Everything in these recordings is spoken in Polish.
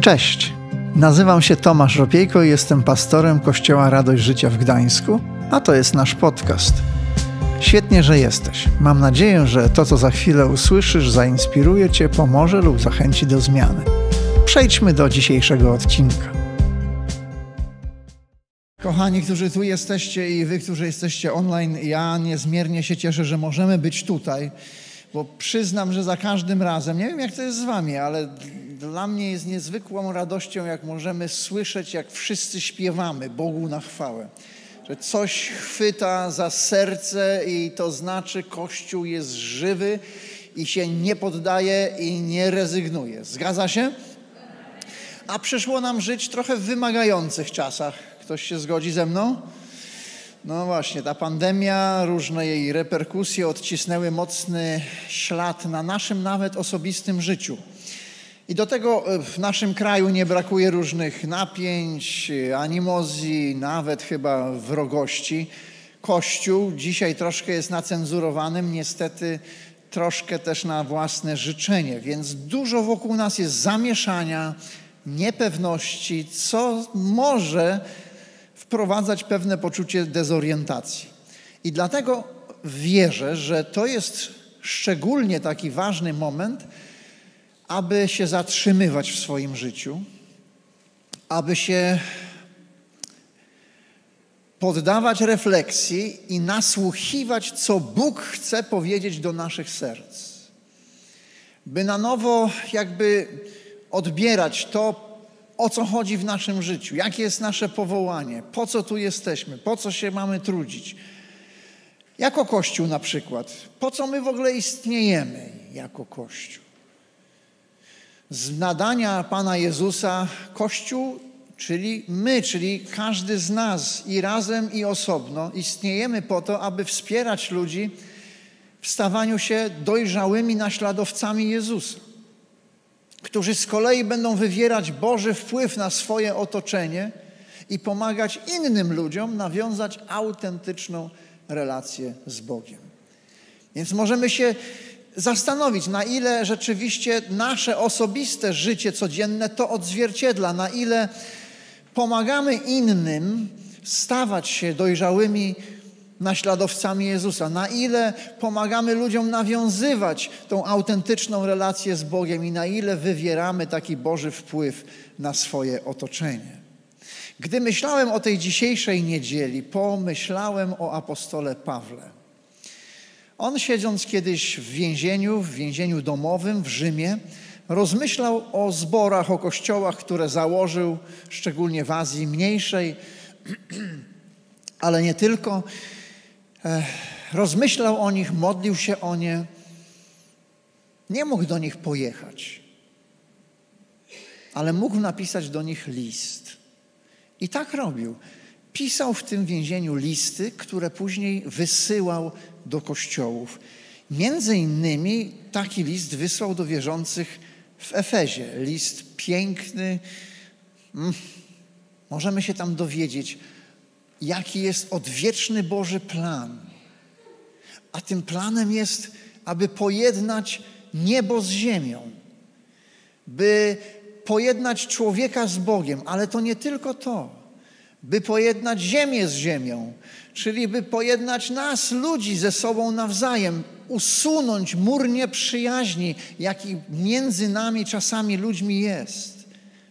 Cześć, nazywam się Tomasz Ropiejko i jestem pastorem Kościoła Radość Życia w Gdańsku, a to jest nasz podcast. Świetnie, że jesteś. Mam nadzieję, że to, co za chwilę usłyszysz, zainspiruje Cię, pomoże lub zachęci do zmiany. Przejdźmy do dzisiejszego odcinka. Kochani, którzy tu jesteście i wy, którzy jesteście online, ja niezmiernie się cieszę, że możemy być tutaj, bo przyznam, że za każdym razem, nie wiem jak to jest z wami, ale dla mnie jest niezwykłą radością, jak możemy słyszeć, jak wszyscy śpiewamy Bogu na chwałę. Że coś chwyta za serce i to znaczy Kościół jest żywy i się nie poddaje i nie rezygnuje. Zgadza się? A przyszło nam żyć trochę w wymagających czasach. Ktoś się zgodzi ze mną? No właśnie, ta pandemia, różne jej reperkusje odcisnęły mocny ślad na naszym nawet osobistym życiu. I do tego e, w naszym kraju nie brakuje różnych napięć, animozji, nawet chyba wrogości. Kościół dzisiaj troszkę jest nacenzurowanym, niestety troszkę też na własne życzenie, więc dużo wokół nas jest zamieszania, niepewności, co może wprowadzać pewne poczucie dezorientacji. I dlatego wierzę, że to jest szczególnie taki ważny moment, aby się zatrzymywać w swoim życiu, aby się poddawać refleksji i nasłuchiwać, co Bóg chce powiedzieć do naszych serc. By na nowo jakby odbierać to, o co chodzi w naszym życiu, jakie jest nasze powołanie, po co tu jesteśmy, po co się mamy trudzić. Jako Kościół na przykład, po co my w ogóle istniejemy jako Kościół. Z nadania Pana Jezusa Kościół, czyli my, czyli każdy z nas i razem i osobno istniejemy po to, aby wspierać ludzi w stawaniu się dojrzałymi naśladowcami Jezusa którzy z kolei będą wywierać Boży wpływ na swoje otoczenie i pomagać innym ludziom nawiązać autentyczną relację z Bogiem. Więc możemy się zastanowić, na ile rzeczywiście nasze osobiste życie codzienne to odzwierciedla, na ile pomagamy innym stawać się dojrzałymi naśladowcami Jezusa, na ile pomagamy ludziom nawiązywać tą autentyczną relację z Bogiem i na ile wywieramy taki Boży wpływ na swoje otoczenie. Gdy myślałem o tej dzisiejszej niedzieli, pomyślałem o apostole Pawle. On siedząc kiedyś w więzieniu, w więzieniu domowym w Rzymie, rozmyślał o zborach, o kościołach, które założył, szczególnie w Azji Mniejszej, ale nie tylko rozmyślał o nich, modlił się o nie. Nie mógł do nich pojechać, ale mógł napisać do nich list. I tak robił. Pisał w tym więzieniu listy, które później wysyłał do kościołów. Między innymi taki list wysłał do wierzących w Efezie. List piękny. Mm, możemy się tam dowiedzieć jaki jest odwieczny Boży plan. A tym planem jest, aby pojednać niebo z ziemią, by pojednać człowieka z Bogiem, ale to nie tylko to, by pojednać ziemię z ziemią, czyli by pojednać nas, ludzi, ze sobą nawzajem, usunąć mur nieprzyjaźni, jaki między nami czasami ludźmi jest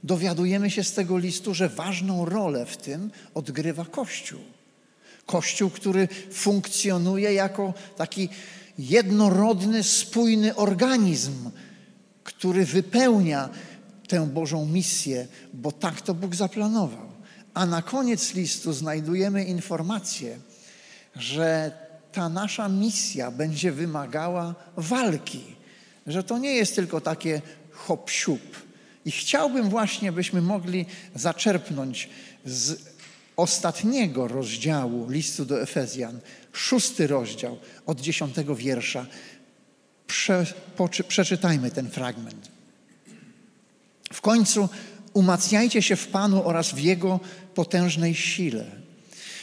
dowiadujemy się z tego listu, że ważną rolę w tym odgrywa Kościół. Kościół, który funkcjonuje jako taki jednorodny, spójny organizm, który wypełnia tę Bożą misję, bo tak to Bóg zaplanował. A na koniec listu znajdujemy informację, że ta nasza misja będzie wymagała walki, że to nie jest tylko takie hop siup i chciałbym właśnie, byśmy mogli zaczerpnąć z ostatniego rozdziału listu do Efezjan, szósty rozdział od dziesiątego wiersza. Prze, przeczytajmy ten fragment. W końcu umacniajcie się w Panu oraz w Jego potężnej sile.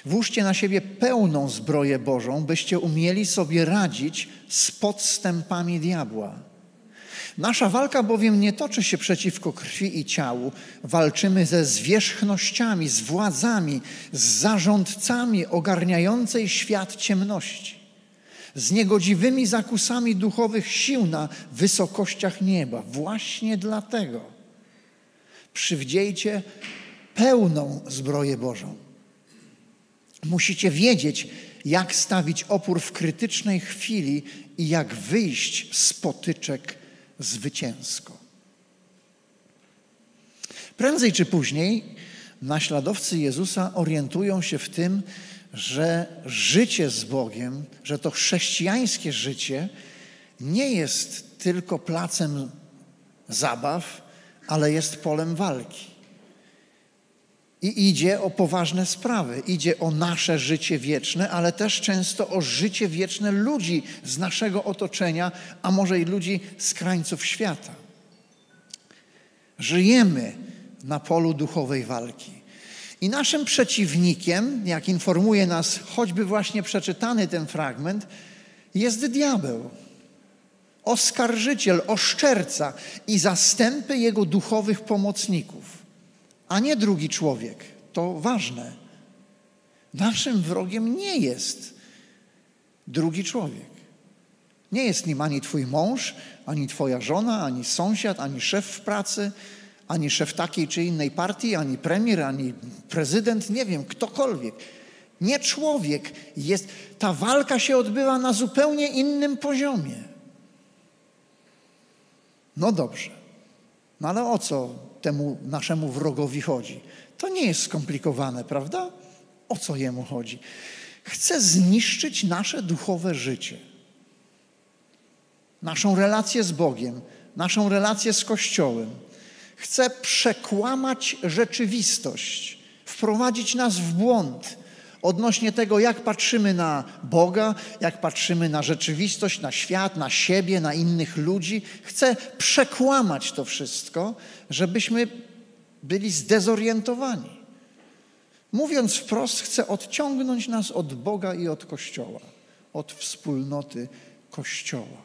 Włóżcie na siebie pełną zbroję Bożą, byście umieli sobie radzić z podstępami diabła. Nasza walka bowiem nie toczy się przeciwko krwi i ciału. Walczymy ze zwierzchnościami, z władzami, z zarządcami ogarniającej świat ciemności, z niegodziwymi zakusami duchowych sił na wysokościach nieba. Właśnie dlatego przywdziejcie pełną zbroję Bożą. Musicie wiedzieć, jak stawić opór w krytycznej chwili i jak wyjść z potyczek zwycięsko. Prędzej czy później naśladowcy Jezusa orientują się w tym, że życie z Bogiem, że to chrześcijańskie życie nie jest tylko placem zabaw, ale jest polem walki. I idzie o poważne sprawy. Idzie o nasze życie wieczne, ale też często o życie wieczne ludzi z naszego otoczenia, a może i ludzi z krańców świata. Żyjemy na polu duchowej walki. I naszym przeciwnikiem, jak informuje nas choćby właśnie przeczytany ten fragment, jest diabeł, oskarżyciel, oszczerca i zastępy jego duchowych pomocników a nie drugi człowiek. To ważne. Naszym wrogiem nie jest drugi człowiek. Nie jest nim ani twój mąż, ani twoja żona, ani sąsiad, ani szef w pracy, ani szef takiej czy innej partii, ani premier, ani prezydent, nie wiem, ktokolwiek. Nie człowiek jest. Ta walka się odbywa na zupełnie innym poziomie. No dobrze. No ale o co temu naszemu wrogowi chodzi? To nie jest skomplikowane, prawda? O co jemu chodzi? Chce zniszczyć nasze duchowe życie, naszą relację z Bogiem, naszą relację z Kościołem. Chce przekłamać rzeczywistość, wprowadzić nas w błąd odnośnie tego, jak patrzymy na Boga, jak patrzymy na rzeczywistość, na świat, na siebie, na innych ludzi. Chce przekłamać to wszystko, żebyśmy byli zdezorientowani. Mówiąc wprost, chce odciągnąć nas od Boga i od Kościoła, od wspólnoty Kościoła.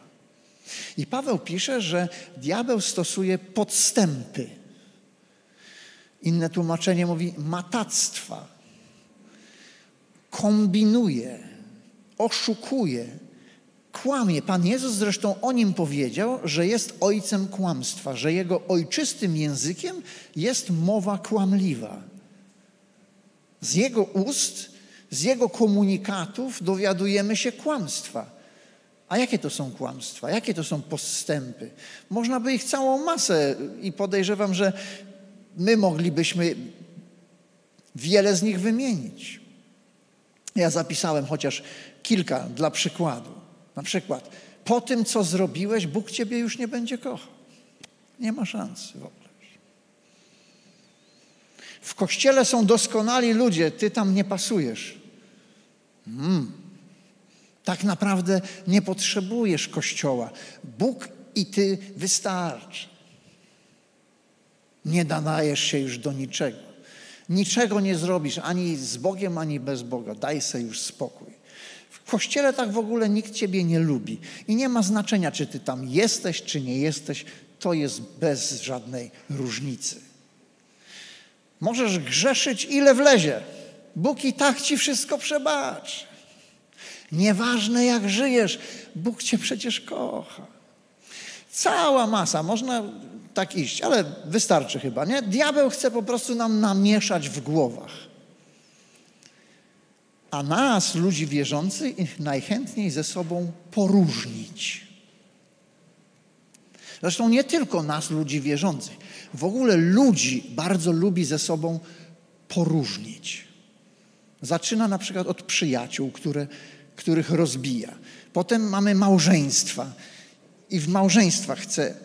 I Paweł pisze, że diabeł stosuje podstępy. Inne tłumaczenie mówi matactwa kombinuje, oszukuje, kłamie. Pan Jezus zresztą o nim powiedział, że jest ojcem kłamstwa, że jego ojczystym językiem jest mowa kłamliwa. Z jego ust, z jego komunikatów dowiadujemy się kłamstwa. A jakie to są kłamstwa? Jakie to są postępy? Można by ich całą masę i podejrzewam, że my moglibyśmy wiele z nich wymienić. Ja zapisałem chociaż kilka dla przykładu. Na przykład, po tym, co zrobiłeś, Bóg ciebie już nie będzie kochał. Nie ma szansy w ogóle. W kościele są doskonali ludzie, ty tam nie pasujesz. Hmm. Tak naprawdę nie potrzebujesz kościoła. Bóg i ty wystarczy. Nie nadajesz się już do niczego. Niczego nie zrobisz ani z Bogiem, ani bez Boga. Daj sobie już spokój. W kościele tak w ogóle nikt ciebie nie lubi. I nie ma znaczenia, czy ty tam jesteś, czy nie jesteś. To jest bez żadnej różnicy. Możesz grzeszyć ile wlezie. Bóg i tak ci wszystko przebaczy. Nieważne jak żyjesz, Bóg cię przecież kocha. Cała masa, można tak iść, ale wystarczy chyba, nie? Diabeł chce po prostu nam namieszać w głowach. A nas, ludzi wierzących, najchętniej ze sobą poróżnić. Zresztą nie tylko nas, ludzi wierzących. W ogóle ludzi bardzo lubi ze sobą poróżnić. Zaczyna na przykład od przyjaciół, które, których rozbija. Potem mamy małżeństwa i w małżeństwach chce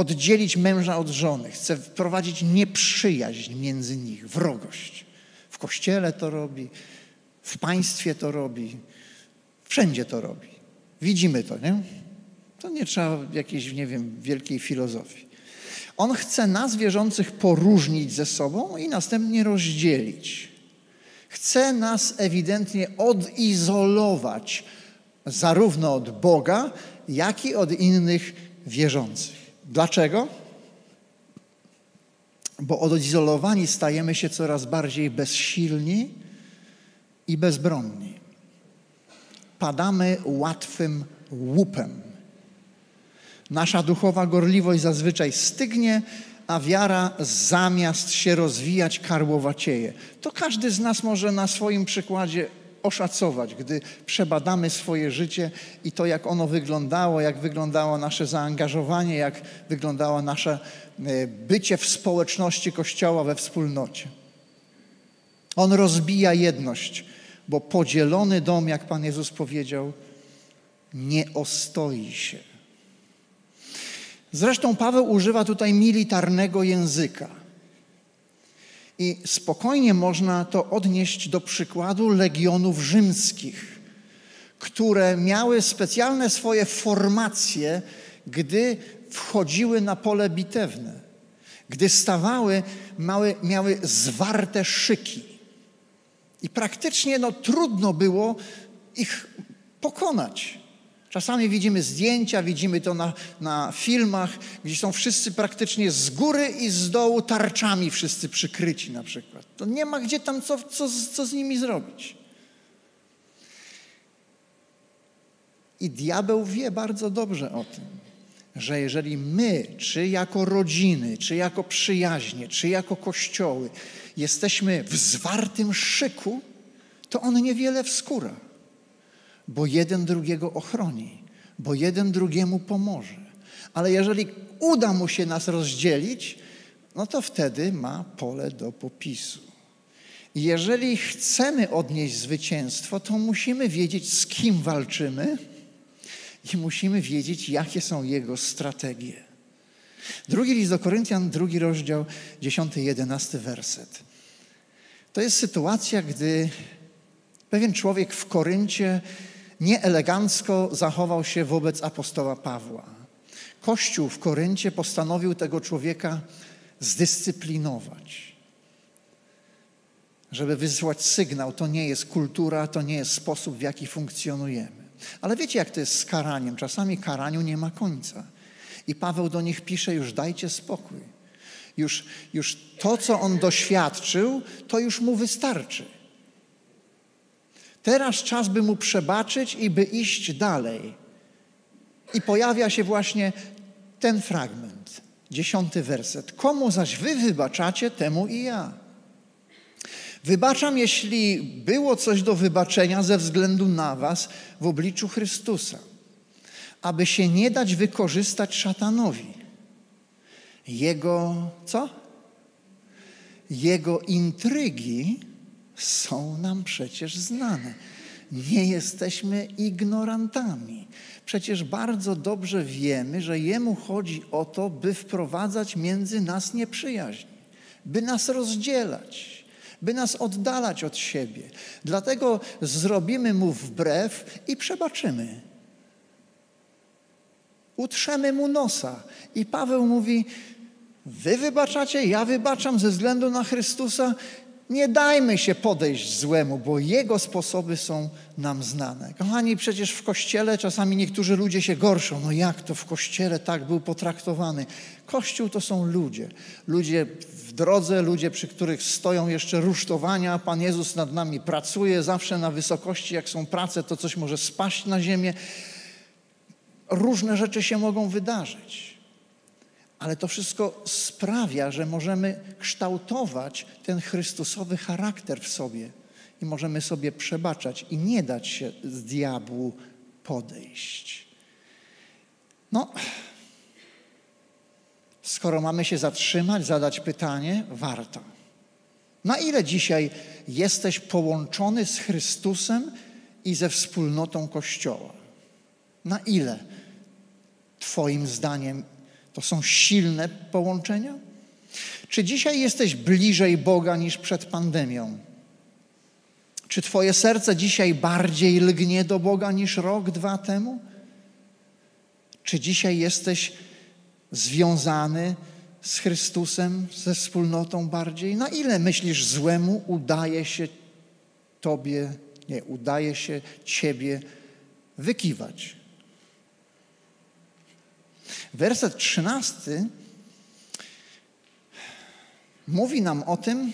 oddzielić męża od żony, chce wprowadzić nieprzyjaźń między nich, wrogość. W kościele to robi, w państwie to robi, wszędzie to robi. Widzimy to, nie? To nie trzeba jakiejś, nie wiem, wielkiej filozofii. On chce nas wierzących poróżnić ze sobą i następnie rozdzielić. Chce nas ewidentnie odizolować zarówno od Boga, jak i od innych wierzących. Dlaczego? Bo odizolowani stajemy się coraz bardziej bezsilni i bezbronni. Padamy łatwym łupem. Nasza duchowa gorliwość zazwyczaj stygnie, a wiara zamiast się rozwijać karłowacieje. To każdy z nas może na swoim przykładzie oszacować, gdy przebadamy swoje życie i to, jak ono wyglądało, jak wyglądało nasze zaangażowanie, jak wyglądało nasze e, bycie w społeczności Kościoła, we wspólnocie. On rozbija jedność, bo podzielony dom, jak Pan Jezus powiedział, nie ostoi się. Zresztą Paweł używa tutaj militarnego języka. I spokojnie można to odnieść do przykładu legionów rzymskich, które miały specjalne swoje formacje, gdy wchodziły na pole bitewne. Gdy stawały, miały zwarte szyki. I praktycznie no, trudno było ich pokonać. Czasami widzimy zdjęcia, widzimy to na, na filmach, gdzie są wszyscy praktycznie z góry i z dołu tarczami wszyscy przykryci na przykład. To nie ma gdzie tam co, co, co z nimi zrobić. I diabeł wie bardzo dobrze o tym, że jeżeli my, czy jako rodziny, czy jako przyjaźnie, czy jako kościoły, jesteśmy w zwartym szyku, to on niewiele wskóra bo jeden drugiego ochroni, bo jeden drugiemu pomoże. Ale jeżeli uda mu się nas rozdzielić, no to wtedy ma pole do popisu. Jeżeli chcemy odnieść zwycięstwo, to musimy wiedzieć, z kim walczymy i musimy wiedzieć, jakie są jego strategie. Drugi list do Koryntian, drugi rozdział, 10-11 werset. To jest sytuacja, gdy pewien człowiek w Koryncie nieelegancko zachował się wobec apostoła Pawła. Kościół w Koryncie postanowił tego człowieka zdyscyplinować. Żeby wysłać sygnał, to nie jest kultura, to nie jest sposób, w jaki funkcjonujemy. Ale wiecie, jak to jest z karaniem? Czasami karaniu nie ma końca. I Paweł do nich pisze: już dajcie spokój. Już, już to, co on doświadczył, to już mu wystarczy. Teraz czas, by mu przebaczyć i by iść dalej. I pojawia się właśnie ten fragment, dziesiąty werset. Komu zaś wy wybaczacie, temu i ja. Wybaczam, jeśli było coś do wybaczenia ze względu na was w obliczu Chrystusa, aby się nie dać wykorzystać szatanowi. Jego co? Jego intrygi są nam przecież znane. Nie jesteśmy ignorantami. Przecież bardzo dobrze wiemy, że Jemu chodzi o to, by wprowadzać między nas nieprzyjaźń, by nas rozdzielać, by nas oddalać od siebie. Dlatego zrobimy Mu wbrew i przebaczymy. Utrzemy Mu nosa. I Paweł mówi, Wy wybaczacie, ja wybaczam ze względu na Chrystusa nie dajmy się podejść złemu, bo jego sposoby są nam znane. Kochani, przecież w kościele czasami niektórzy ludzie się gorszą. No jak to w kościele tak był potraktowany? Kościół to są ludzie. Ludzie w drodze, ludzie, przy których stoją jeszcze rusztowania. Pan Jezus nad nami pracuje zawsze na wysokości. Jak są prace, to coś może spaść na ziemię. Różne rzeczy się mogą wydarzyć ale to wszystko sprawia, że możemy kształtować ten Chrystusowy charakter w sobie i możemy sobie przebaczać i nie dać się z diabłu podejść. No, skoro mamy się zatrzymać, zadać pytanie, warto. Na ile dzisiaj jesteś połączony z Chrystusem i ze wspólnotą Kościoła? Na ile Twoim zdaniem to są silne połączenia? Czy dzisiaj jesteś bliżej Boga niż przed pandemią? Czy Twoje serce dzisiaj bardziej lgnie do Boga niż rok, dwa temu? Czy dzisiaj jesteś związany z Chrystusem, ze wspólnotą bardziej? Na ile myślisz, złemu udaje się Tobie, nie, udaje się Ciebie wykiwać? Werset trzynasty mówi nam o tym,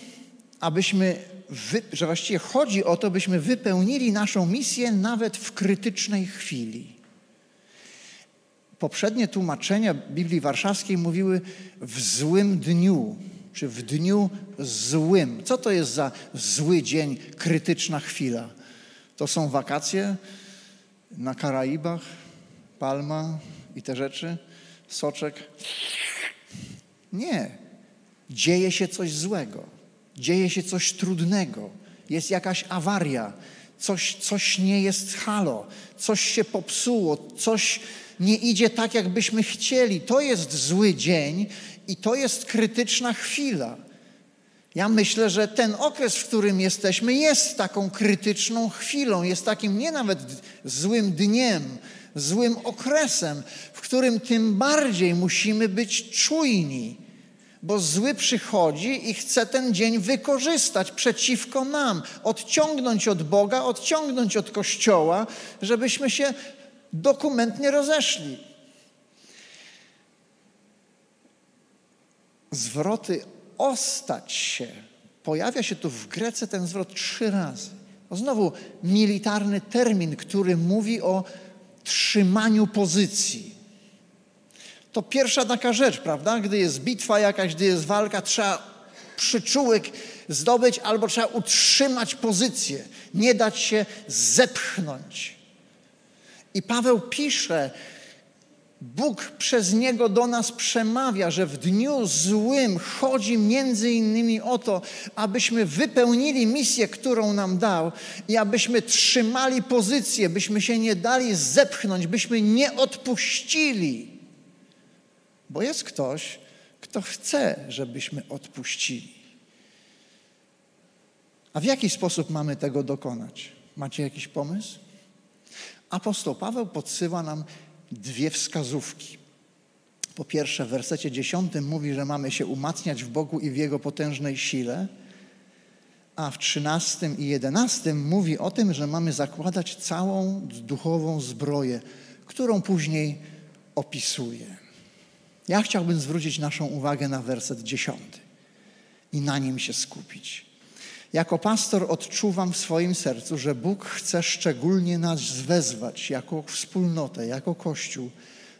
abyśmy, wy, że właściwie chodzi o to, byśmy wypełnili naszą misję nawet w krytycznej chwili. Poprzednie tłumaczenia Biblii Warszawskiej mówiły w złym dniu, czy w dniu złym. Co to jest za zły dzień, krytyczna chwila? To są wakacje na Karaibach, palma i te rzeczy, soczek. Nie. Dzieje się coś złego, dzieje się coś trudnego, jest jakaś awaria, coś, coś nie jest halo, coś się popsuło, coś nie idzie tak, jakbyśmy chcieli. To jest zły dzień i to jest krytyczna chwila. Ja myślę, że ten okres, w którym jesteśmy, jest taką krytyczną chwilą, jest takim nie nawet złym dniem, złym okresem, w którym tym bardziej musimy być czujni, bo zły przychodzi i chce ten dzień wykorzystać przeciwko nam, odciągnąć od Boga, odciągnąć od Kościoła, żebyśmy się dokumentnie rozeszli. Zwroty ostać się. Pojawia się tu w Grece ten zwrot trzy razy. To znowu militarny termin, który mówi o trzymaniu pozycji. To pierwsza taka rzecz, prawda? Gdy jest bitwa jakaś, gdy jest walka, trzeba przyczółek zdobyć albo trzeba utrzymać pozycję, nie dać się zepchnąć. I Paweł pisze, Bóg przez niego do nas przemawia, że w dniu złym chodzi między innymi o to, abyśmy wypełnili misję, którą nam dał i abyśmy trzymali pozycję, byśmy się nie dali zepchnąć, byśmy nie odpuścili. Bo jest ktoś, kto chce, żebyśmy odpuścili. A w jaki sposób mamy tego dokonać? Macie jakiś pomysł? Apostoł Paweł podsyła nam dwie wskazówki. Po pierwsze, w wersecie dziesiątym mówi, że mamy się umacniać w Bogu i w Jego potężnej sile, a w trzynastym i jedenastym mówi o tym, że mamy zakładać całą duchową zbroję, którą później opisuje. Ja chciałbym zwrócić naszą uwagę na werset dziesiąty i na nim się skupić. Jako pastor odczuwam w swoim sercu, że Bóg chce szczególnie nas wezwać jako wspólnotę, jako Kościół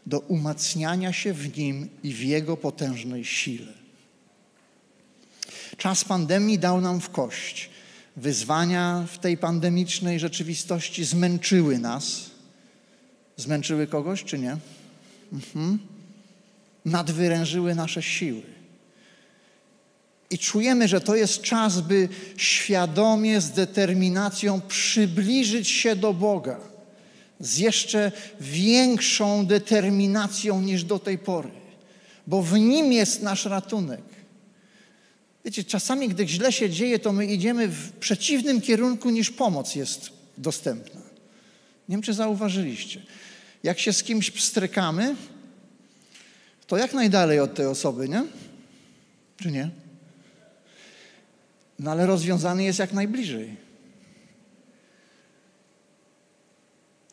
do umacniania się w Nim i w Jego potężnej sile. Czas pandemii dał nam w kość. Wyzwania w tej pandemicznej rzeczywistości zmęczyły nas. Zmęczyły kogoś, czy nie? Mhm. Nadwyrężyły nasze siły. I czujemy, że to jest czas, by świadomie, z determinacją przybliżyć się do Boga z jeszcze większą determinacją niż do tej pory, bo w Nim jest nasz ratunek. Wiecie, czasami, gdy źle się dzieje, to my idziemy w przeciwnym kierunku niż pomoc jest dostępna. Nie wiem, czy zauważyliście. Jak się z kimś pstrykamy, to jak najdalej od tej osoby, nie? Czy nie? No ale rozwiązany jest jak najbliżej.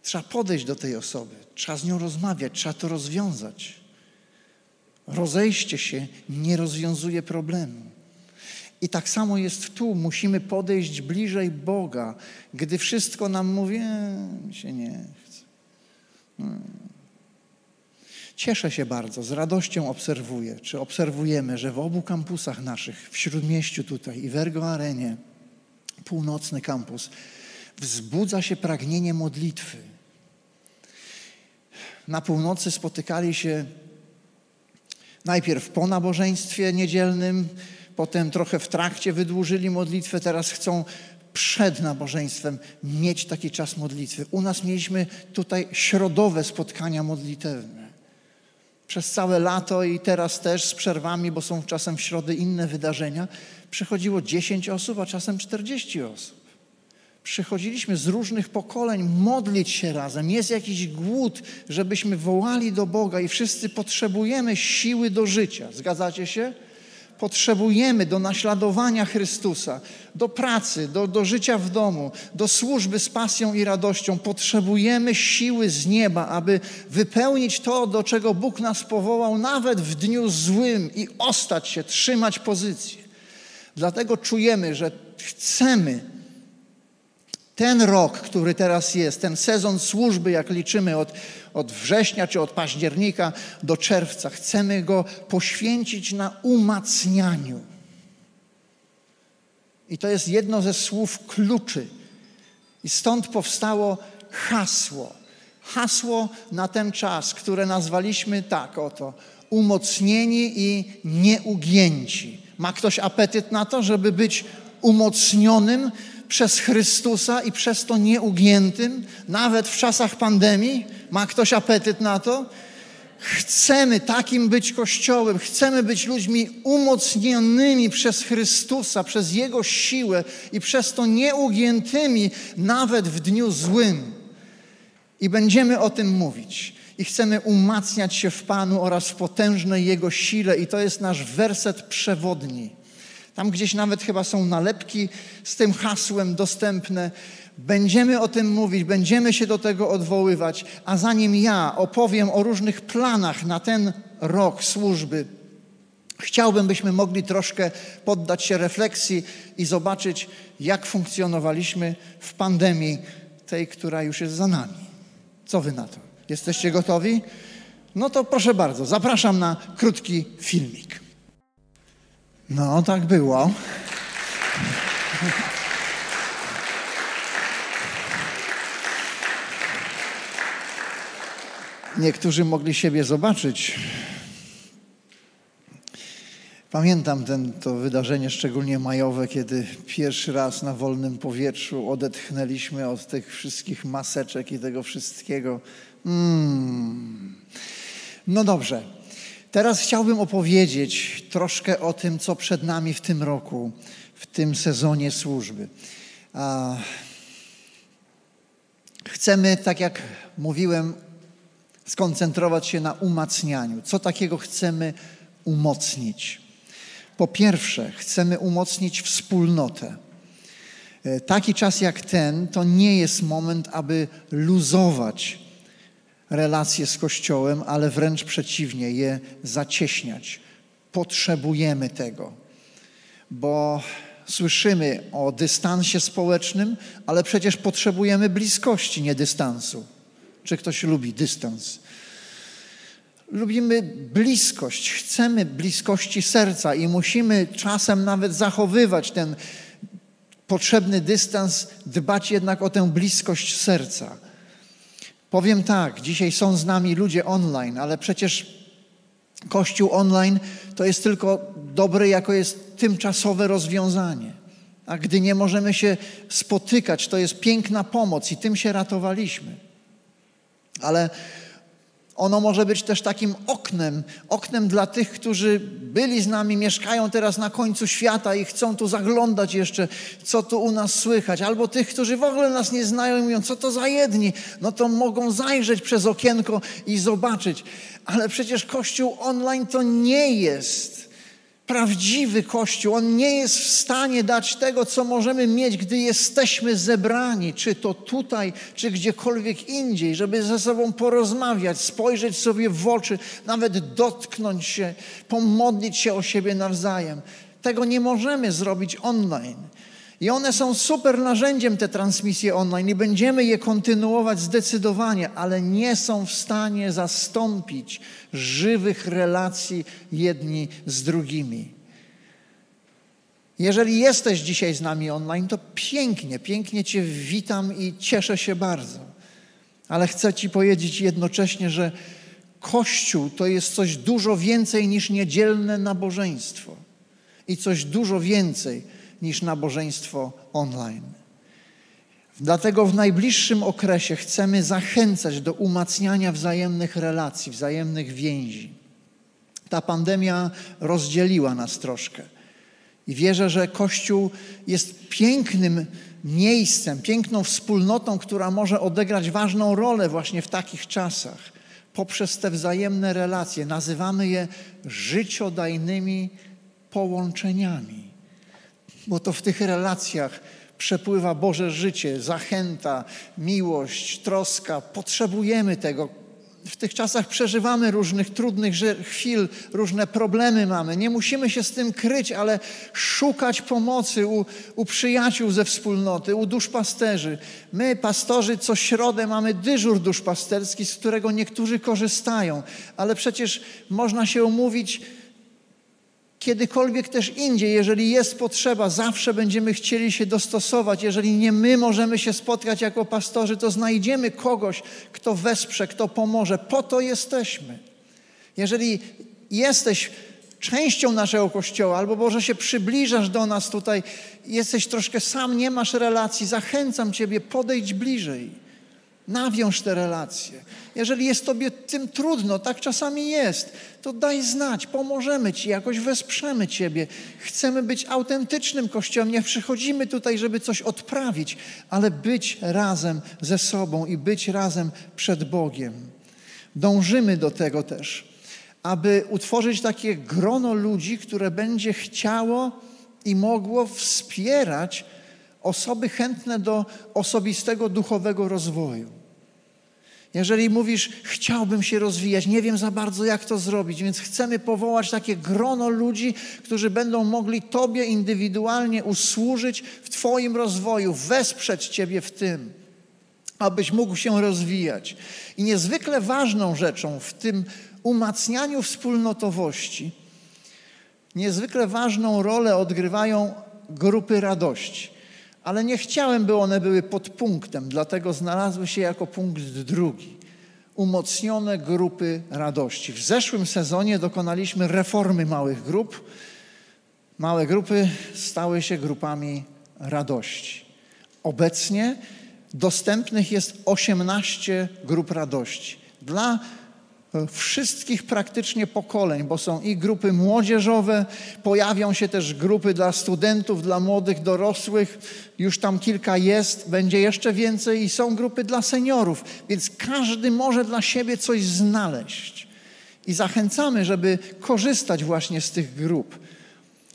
Trzeba podejść do tej osoby, trzeba z nią rozmawiać, trzeba to rozwiązać. Rozejście się nie rozwiązuje problemu. I tak samo jest tu. Musimy podejść bliżej Boga, gdy wszystko nam mówi, e, mi się nie chce. Hmm. Cieszę się bardzo, z radością obserwuję, czy obserwujemy, że w obu kampusach naszych, w Śródmieściu tutaj i w Ergo Arenie, północny kampus, wzbudza się pragnienie modlitwy. Na północy spotykali się najpierw po nabożeństwie niedzielnym, potem trochę w trakcie wydłużyli modlitwę, teraz chcą przed nabożeństwem mieć taki czas modlitwy. U nas mieliśmy tutaj środowe spotkania modlitewne przez całe lato i teraz też z przerwami, bo są czasem w środę inne wydarzenia, przychodziło 10 osób, a czasem 40 osób. Przychodziliśmy z różnych pokoleń modlić się razem. Jest jakiś głód, żebyśmy wołali do Boga i wszyscy potrzebujemy siły do życia. Zgadzacie się? Potrzebujemy do naśladowania Chrystusa, do pracy, do, do życia w domu, do służby z pasją i radością, potrzebujemy siły z nieba, aby wypełnić to, do czego Bóg nas powołał, nawet w dniu złym i ostać się, trzymać pozycję. Dlatego czujemy, że chcemy ten rok, który teraz jest, ten sezon służby, jak liczymy od, od września czy od października do czerwca, chcemy go poświęcić na umacnianiu. I to jest jedno ze słów kluczy. I stąd powstało hasło. Hasło na ten czas, które nazwaliśmy tak oto: umocnieni i nieugięci. Ma ktoś apetyt na to, żeby być umocnionym przez Chrystusa i przez to nieugiętym, nawet w czasach pandemii? Ma ktoś apetyt na to? Chcemy takim być Kościołem, chcemy być ludźmi umocnionymi przez Chrystusa, przez Jego siłę i przez to nieugiętymi nawet w dniu złym. I będziemy o tym mówić. I chcemy umacniać się w Panu oraz w potężnej Jego sile. I to jest nasz werset przewodni. Tam gdzieś nawet chyba są nalepki z tym hasłem dostępne. Będziemy o tym mówić, będziemy się do tego odwoływać, a zanim ja opowiem o różnych planach na ten rok służby, chciałbym, byśmy mogli troszkę poddać się refleksji i zobaczyć, jak funkcjonowaliśmy w pandemii tej, która już jest za nami. Co wy na to? Jesteście gotowi? No to proszę bardzo, zapraszam na krótki filmik. No, tak było. Niektórzy mogli siebie zobaczyć. Pamiętam ten, to wydarzenie, szczególnie majowe, kiedy pierwszy raz na wolnym powietrzu odetchnęliśmy od tych wszystkich maseczek i tego wszystkiego. Mm. No dobrze. Teraz chciałbym opowiedzieć troszkę o tym, co przed nami w tym roku, w tym sezonie służby. Chcemy, tak jak mówiłem, skoncentrować się na umacnianiu. Co takiego chcemy umocnić? Po pierwsze, chcemy umocnić wspólnotę. E, taki czas jak ten to nie jest moment, aby luzować relacje z Kościołem, ale wręcz przeciwnie, je zacieśniać. Potrzebujemy tego, bo słyszymy o dystansie społecznym, ale przecież potrzebujemy bliskości, nie dystansu. Czy ktoś lubi dystans? Lubimy bliskość, chcemy bliskości serca i musimy czasem nawet zachowywać ten potrzebny dystans, dbać jednak o tę bliskość serca. Powiem tak, dzisiaj są z nami ludzie online, ale przecież Kościół online to jest tylko dobre, jako jest tymczasowe rozwiązanie. A gdy nie możemy się spotykać, to jest piękna pomoc i tym się ratowaliśmy. Ale ono może być też takim oknem, oknem dla tych, którzy byli z nami, mieszkają teraz na końcu świata i chcą tu zaglądać jeszcze, co tu u nas słychać. Albo tych, którzy w ogóle nas nie znają i mówią, co to za jedni. No to mogą zajrzeć przez okienko i zobaczyć. Ale przecież Kościół online to nie jest prawdziwy Kościół, on nie jest w stanie dać tego, co możemy mieć, gdy jesteśmy zebrani, czy to tutaj, czy gdziekolwiek indziej, żeby ze sobą porozmawiać, spojrzeć sobie w oczy, nawet dotknąć się, pomodlić się o siebie nawzajem. Tego nie możemy zrobić online. I one są super narzędziem, te transmisje online, i będziemy je kontynuować zdecydowanie, ale nie są w stanie zastąpić żywych relacji jedni z drugimi. Jeżeli jesteś dzisiaj z nami online, to pięknie, pięknie Cię witam i cieszę się bardzo. Ale chcę Ci powiedzieć jednocześnie, że Kościół to jest coś dużo więcej niż niedzielne nabożeństwo i coś dużo więcej niż nabożeństwo online. Dlatego w najbliższym okresie chcemy zachęcać do umacniania wzajemnych relacji, wzajemnych więzi. Ta pandemia rozdzieliła nas troszkę. I wierzę, że Kościół jest pięknym miejscem, piękną wspólnotą, która może odegrać ważną rolę właśnie w takich czasach, poprzez te wzajemne relacje. Nazywamy je życiodajnymi połączeniami. Bo to w tych relacjach przepływa Boże życie, zachęta, miłość, troska. Potrzebujemy tego. W tych czasach przeżywamy różnych trudnych chwil, różne problemy mamy. Nie musimy się z tym kryć, ale szukać pomocy u, u przyjaciół ze wspólnoty, u duszpasterzy. My, pastorzy, co środę mamy dyżur duszpasterski, z którego niektórzy korzystają, ale przecież można się umówić kiedykolwiek też indziej, jeżeli jest potrzeba, zawsze będziemy chcieli się dostosować. Jeżeli nie my możemy się spotkać jako pastorzy, to znajdziemy kogoś, kto wesprze, kto pomoże. Po to jesteśmy. Jeżeli jesteś częścią naszego kościoła, albo może się przybliżasz do nas tutaj, jesteś troszkę sam, nie masz relacji, zachęcam Ciebie, podejdź bliżej. Nawiąż te relacje. Jeżeli jest Tobie tym trudno, tak czasami jest, to daj znać, pomożemy Ci, jakoś wesprzemy Ciebie. Chcemy być autentycznym Kościołem. Nie przychodzimy tutaj, żeby coś odprawić, ale być razem ze sobą i być razem przed Bogiem. Dążymy do tego też, aby utworzyć takie grono ludzi, które będzie chciało i mogło wspierać osoby chętne do osobistego duchowego rozwoju. Jeżeli mówisz, chciałbym się rozwijać, nie wiem za bardzo, jak to zrobić, więc chcemy powołać takie grono ludzi, którzy będą mogli Tobie indywidualnie usłużyć w Twoim rozwoju, wesprzeć Ciebie w tym, abyś mógł się rozwijać. I niezwykle ważną rzeczą w tym umacnianiu wspólnotowości, niezwykle ważną rolę odgrywają grupy radości ale nie chciałem, by one były podpunktem, dlatego znalazły się jako punkt drugi. Umocnione grupy radości. W zeszłym sezonie dokonaliśmy reformy małych grup. Małe grupy stały się grupami radości. Obecnie dostępnych jest 18 grup radości. Dla wszystkich praktycznie pokoleń, bo są i grupy młodzieżowe, pojawią się też grupy dla studentów, dla młodych dorosłych, już tam kilka jest, będzie jeszcze więcej i są grupy dla seniorów, więc każdy może dla siebie coś znaleźć. I zachęcamy, żeby korzystać właśnie z tych grup.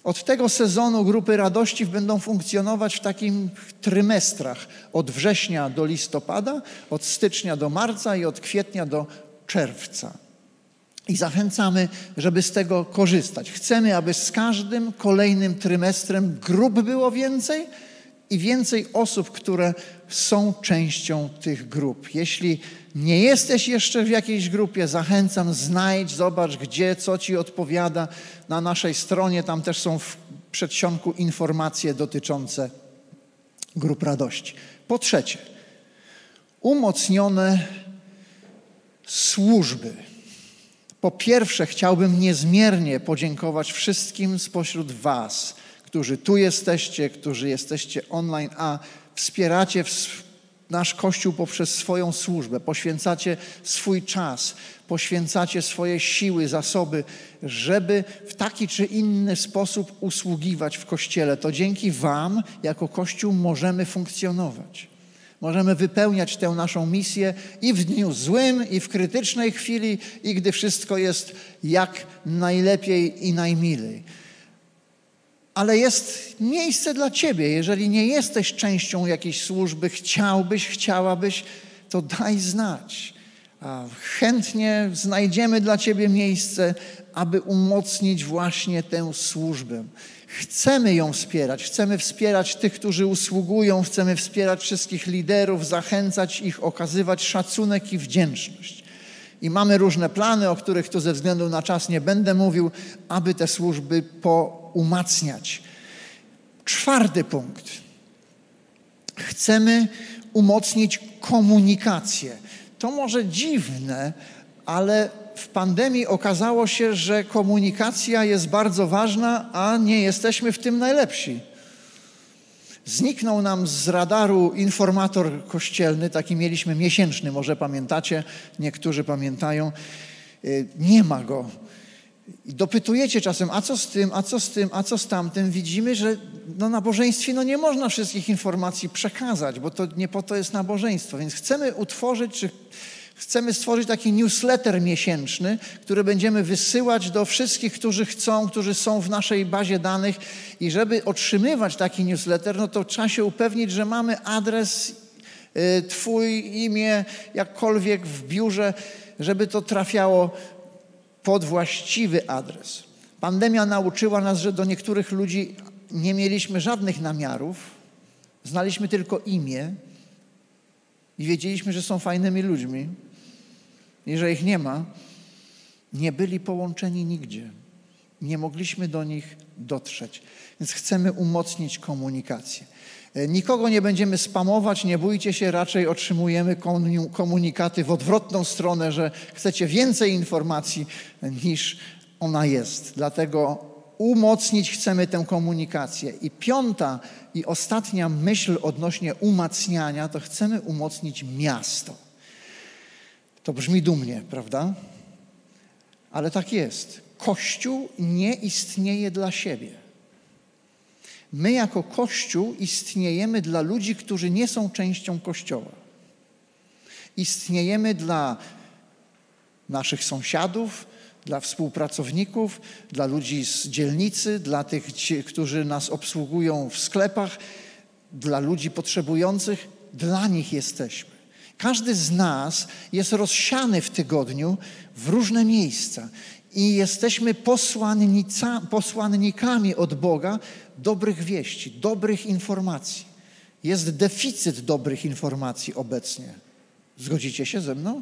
Od tego sezonu grupy radości będą funkcjonować w takim trymestrach od września do listopada, od stycznia do marca i od kwietnia do czerwca. I zachęcamy, żeby z tego korzystać. Chcemy, aby z każdym kolejnym trymestrem grup było więcej i więcej osób, które są częścią tych grup. Jeśli nie jesteś jeszcze w jakiejś grupie, zachęcam, znajdź, zobacz gdzie, co ci odpowiada. Na naszej stronie tam też są w przedsionku informacje dotyczące grup radości. Po trzecie, umocnione służby. Po pierwsze, chciałbym niezmiernie podziękować wszystkim spośród Was, którzy tu jesteście, którzy jesteście online, a wspieracie nasz Kościół poprzez swoją służbę, poświęcacie swój czas, poświęcacie swoje siły, zasoby, żeby w taki czy inny sposób usługiwać w Kościele. To dzięki Wam, jako Kościół, możemy funkcjonować. Możemy wypełniać tę naszą misję i w dniu złym, i w krytycznej chwili, i gdy wszystko jest jak najlepiej i najmilej. Ale jest miejsce dla Ciebie. Jeżeli nie jesteś częścią jakiejś służby, chciałbyś, chciałabyś, to daj znać. Chętnie znajdziemy dla Ciebie miejsce, aby umocnić właśnie tę służbę. Chcemy ją wspierać, chcemy wspierać tych, którzy usługują, chcemy wspierać wszystkich liderów, zachęcać ich, okazywać szacunek i wdzięczność. I mamy różne plany, o których tu ze względu na czas nie będę mówił, aby te służby poumacniać. Czwarty punkt. Chcemy umocnić komunikację. To może dziwne, ale w pandemii okazało się, że komunikacja jest bardzo ważna, a nie jesteśmy w tym najlepsi. Zniknął nam z radaru informator kościelny, taki mieliśmy miesięczny, może pamiętacie, niektórzy pamiętają. Y, nie ma go. I dopytujecie czasem, a co z tym, a co z tym, a co z tamtym. Widzimy, że no, nabożeństwie no, nie można wszystkich informacji przekazać, bo to nie po to jest nabożeństwo. Więc chcemy utworzyć, czy Chcemy stworzyć taki newsletter miesięczny, który będziemy wysyłać do wszystkich, którzy chcą, którzy są w naszej bazie danych. I żeby otrzymywać taki newsletter, no to trzeba się upewnić, że mamy adres, y, Twój imię, jakkolwiek w biurze, żeby to trafiało pod właściwy adres. Pandemia nauczyła nas, że do niektórych ludzi nie mieliśmy żadnych namiarów, znaliśmy tylko imię i wiedzieliśmy, że są fajnymi ludźmi i że ich nie ma. Nie byli połączeni nigdzie. Nie mogliśmy do nich dotrzeć. Więc chcemy umocnić komunikację. E, nikogo nie będziemy spamować, nie bójcie się, raczej otrzymujemy komunikaty w odwrotną stronę, że chcecie więcej informacji niż ona jest. Dlatego umocnić chcemy tę komunikację. I piąta i ostatnia myśl odnośnie umacniania, to chcemy umocnić miasto. To brzmi dumnie, prawda? Ale tak jest. Kościół nie istnieje dla siebie. My jako Kościół istniejemy dla ludzi, którzy nie są częścią Kościoła. Istniejemy dla naszych sąsiadów, dla współpracowników, dla ludzi z dzielnicy, dla tych, którzy nas obsługują w sklepach, dla ludzi potrzebujących. Dla nich jesteśmy. Każdy z nas jest rozsiany w tygodniu w różne miejsca i jesteśmy posłannikami od Boga dobrych wieści, dobrych informacji. Jest deficyt dobrych informacji obecnie. Zgodzicie się ze mną?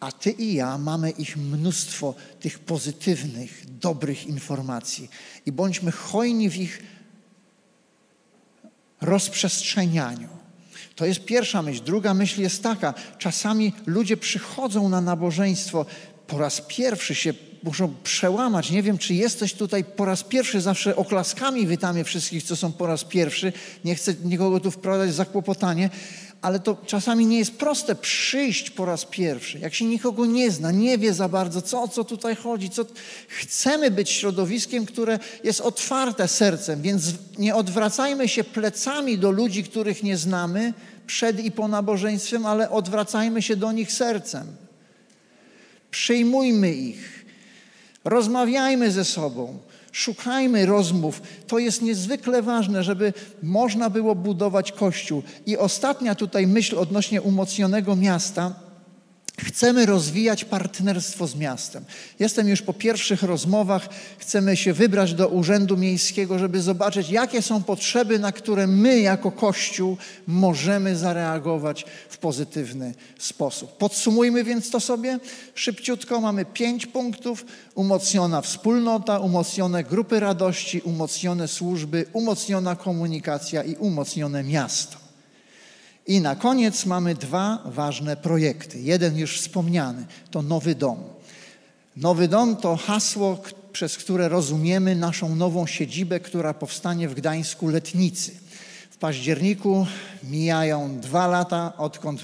A ty i ja mamy ich mnóstwo, tych pozytywnych, dobrych informacji. I bądźmy hojni w ich rozprzestrzenianiu. To jest pierwsza myśl. Druga myśl jest taka: czasami ludzie przychodzą na nabożeństwo, po raz pierwszy się muszą przełamać. Nie wiem, czy jesteś tutaj po raz pierwszy, zawsze oklaskami witamy wszystkich, co są po raz pierwszy. Nie chcę nikogo tu wprowadzać w zakłopotanie, ale to czasami nie jest proste przyjść po raz pierwszy. Jak się nikogo nie zna, nie wie za bardzo, co, o co tutaj chodzi. Co... Chcemy być środowiskiem, które jest otwarte sercem, więc nie odwracajmy się plecami do ludzi, których nie znamy przed i po nabożeństwem, ale odwracajmy się do nich sercem. Przyjmujmy ich. Rozmawiajmy ze sobą. Szukajmy rozmów. To jest niezwykle ważne, żeby można było budować kościół. I ostatnia tutaj myśl odnośnie umocnionego miasta Chcemy rozwijać partnerstwo z miastem. Jestem już po pierwszych rozmowach. Chcemy się wybrać do Urzędu Miejskiego, żeby zobaczyć, jakie są potrzeby, na które my jako Kościół możemy zareagować w pozytywny sposób. Podsumujmy więc to sobie szybciutko. Mamy pięć punktów: umocniona wspólnota, umocnione grupy radości, umocnione służby, umocniona komunikacja i umocnione miasto. I na koniec mamy dwa ważne projekty. Jeden już wspomniany to Nowy Dom. Nowy Dom to hasło, przez które rozumiemy naszą nową siedzibę, która powstanie w Gdańsku Letnicy. W październiku mijają dwa lata, odkąd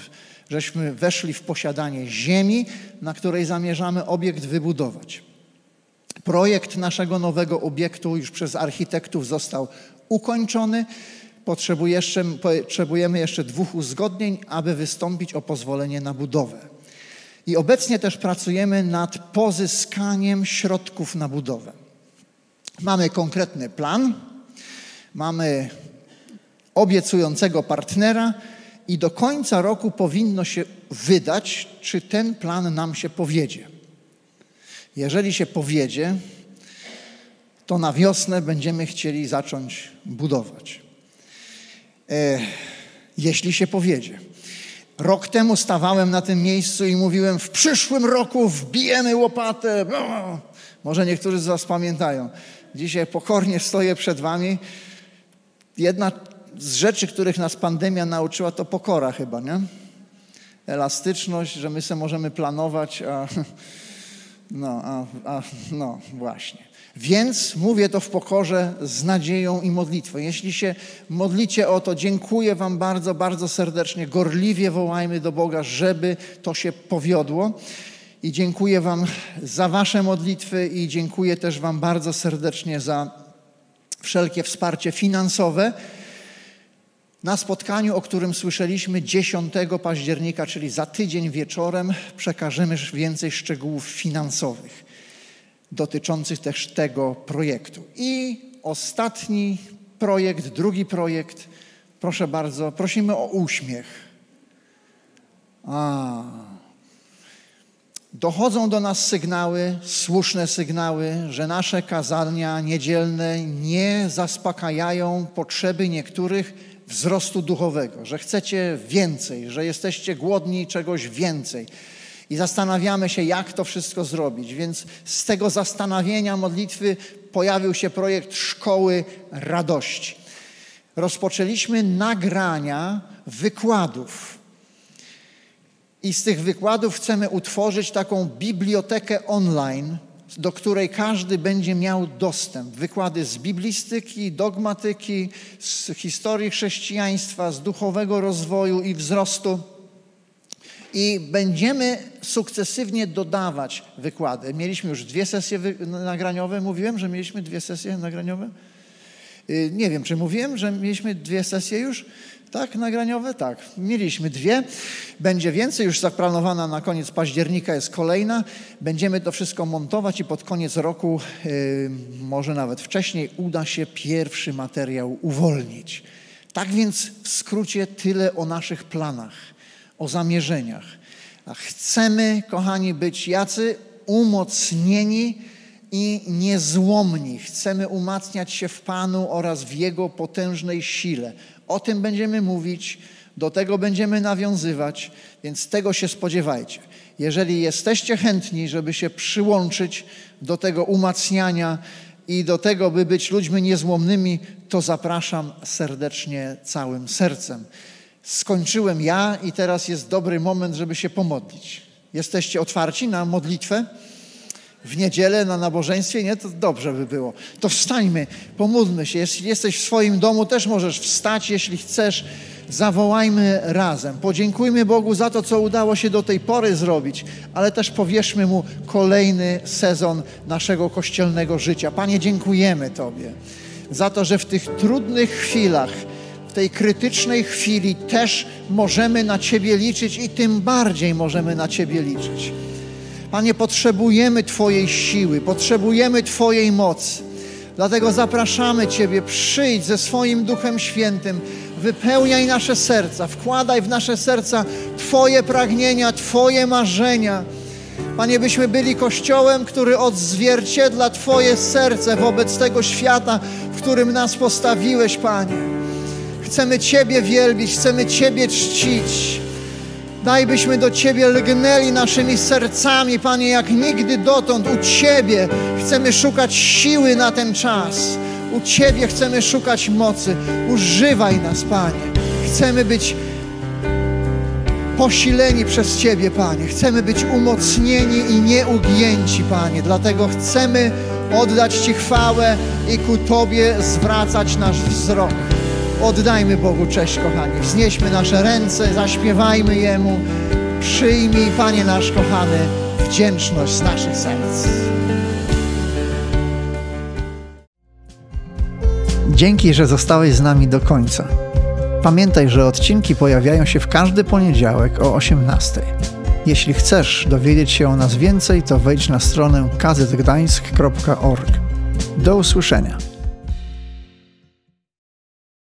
żeśmy weszli w posiadanie ziemi, na której zamierzamy obiekt wybudować. Projekt naszego nowego obiektu już przez architektów został ukończony potrzebujemy jeszcze dwóch uzgodnień, aby wystąpić o pozwolenie na budowę. I obecnie też pracujemy nad pozyskaniem środków na budowę. Mamy konkretny plan, mamy obiecującego partnera i do końca roku powinno się wydać, czy ten plan nam się powiedzie. Jeżeli się powiedzie, to na wiosnę będziemy chcieli zacząć budować jeśli się powiedzie. Rok temu stawałem na tym miejscu i mówiłem: W przyszłym roku wbijemy łopatę. Może niektórzy z Was pamiętają. Dzisiaj pokornie stoję przed Wami. Jedna z rzeczy, których nas pandemia nauczyła, to pokora chyba, nie? Elastyczność, że my sobie możemy planować, a no, a, a, no właśnie. Więc mówię to w pokorze z nadzieją i modlitwą. Jeśli się modlicie o to, dziękuję Wam bardzo, bardzo serdecznie. Gorliwie wołajmy do Boga, żeby to się powiodło. I dziękuję Wam za Wasze modlitwy i dziękuję też Wam bardzo serdecznie za wszelkie wsparcie finansowe. Na spotkaniu, o którym słyszeliśmy 10 października, czyli za tydzień wieczorem, przekażemy więcej szczegółów finansowych dotyczących też tego projektu. I ostatni projekt, drugi projekt, proszę bardzo, prosimy o uśmiech. A. Dochodzą do nas sygnały, słuszne sygnały, że nasze kazania niedzielne nie zaspokajają potrzeby niektórych wzrostu duchowego, że chcecie więcej, że jesteście głodni czegoś więcej. I zastanawiamy się, jak to wszystko zrobić. Więc z tego zastanowienia modlitwy pojawił się projekt Szkoły Radości. Rozpoczęliśmy nagrania wykładów. I z tych wykładów chcemy utworzyć taką bibliotekę online, do której każdy będzie miał dostęp. Wykłady z biblistyki, dogmatyki, z historii chrześcijaństwa, z duchowego rozwoju i wzrostu. I będziemy sukcesywnie dodawać wykłady. Mieliśmy już dwie sesje nagraniowe. Mówiłem, że mieliśmy dwie sesje nagraniowe? Y, nie wiem, czy mówiłem, że mieliśmy dwie sesje już? Tak, nagraniowe? Tak. Mieliśmy dwie. Będzie więcej, już zaplanowana na koniec października jest kolejna. Będziemy to wszystko montować i pod koniec roku, yy, może nawet wcześniej, uda się pierwszy materiał uwolnić. Tak więc w skrócie tyle o naszych planach, o zamierzeniach. Chcemy, kochani, być jacy umocnieni i niezłomni. Chcemy umacniać się w Panu oraz w Jego potężnej sile. O tym będziemy mówić, do tego będziemy nawiązywać, więc tego się spodziewajcie. Jeżeli jesteście chętni, żeby się przyłączyć do tego umacniania i do tego, by być ludźmi niezłomnymi, to zapraszam serdecznie całym sercem. Skończyłem ja i teraz jest dobry moment, żeby się pomodlić. Jesteście otwarci na modlitwę? w niedzielę na nabożeństwie, nie? To dobrze by było. To wstańmy, pomódlmy się. Jeśli jesteś w swoim domu, też możesz wstać, jeśli chcesz. Zawołajmy razem. Podziękujmy Bogu za to, co udało się do tej pory zrobić, ale też powierzmy Mu kolejny sezon naszego kościelnego życia. Panie, dziękujemy Tobie za to, że w tych trudnych chwilach, w tej krytycznej chwili też możemy na Ciebie liczyć i tym bardziej możemy na Ciebie liczyć. Panie, potrzebujemy Twojej siły, potrzebujemy Twojej mocy. Dlatego zapraszamy Ciebie, przyjdź ze swoim Duchem Świętym, wypełniaj nasze serca, wkładaj w nasze serca Twoje pragnienia, Twoje marzenia. Panie, byśmy byli kościołem, który odzwierciedla Twoje serce wobec tego świata, w którym nas postawiłeś, Panie. Chcemy Ciebie wielbić, chcemy Ciebie czcić. Daj byśmy do Ciebie lgnęli naszymi sercami, Panie, jak nigdy dotąd. U Ciebie chcemy szukać siły na ten czas. U Ciebie chcemy szukać mocy. Używaj nas, Panie. Chcemy być posileni przez Ciebie, Panie. Chcemy być umocnieni i nieugięci, Panie. Dlatego chcemy oddać Ci chwałę i ku Tobie zwracać nasz wzrok. Oddajmy Bogu cześć, kochani. Wznieśmy nasze ręce, zaśpiewajmy Jemu. Przyjmij, Panie nasz kochany, wdzięczność z naszych serc. Dzięki, że zostałeś z nami do końca. Pamiętaj, że odcinki pojawiają się w każdy poniedziałek o 18. Jeśli chcesz dowiedzieć się o nas więcej, to wejdź na stronę kazetgdańsk.org. Do usłyszenia.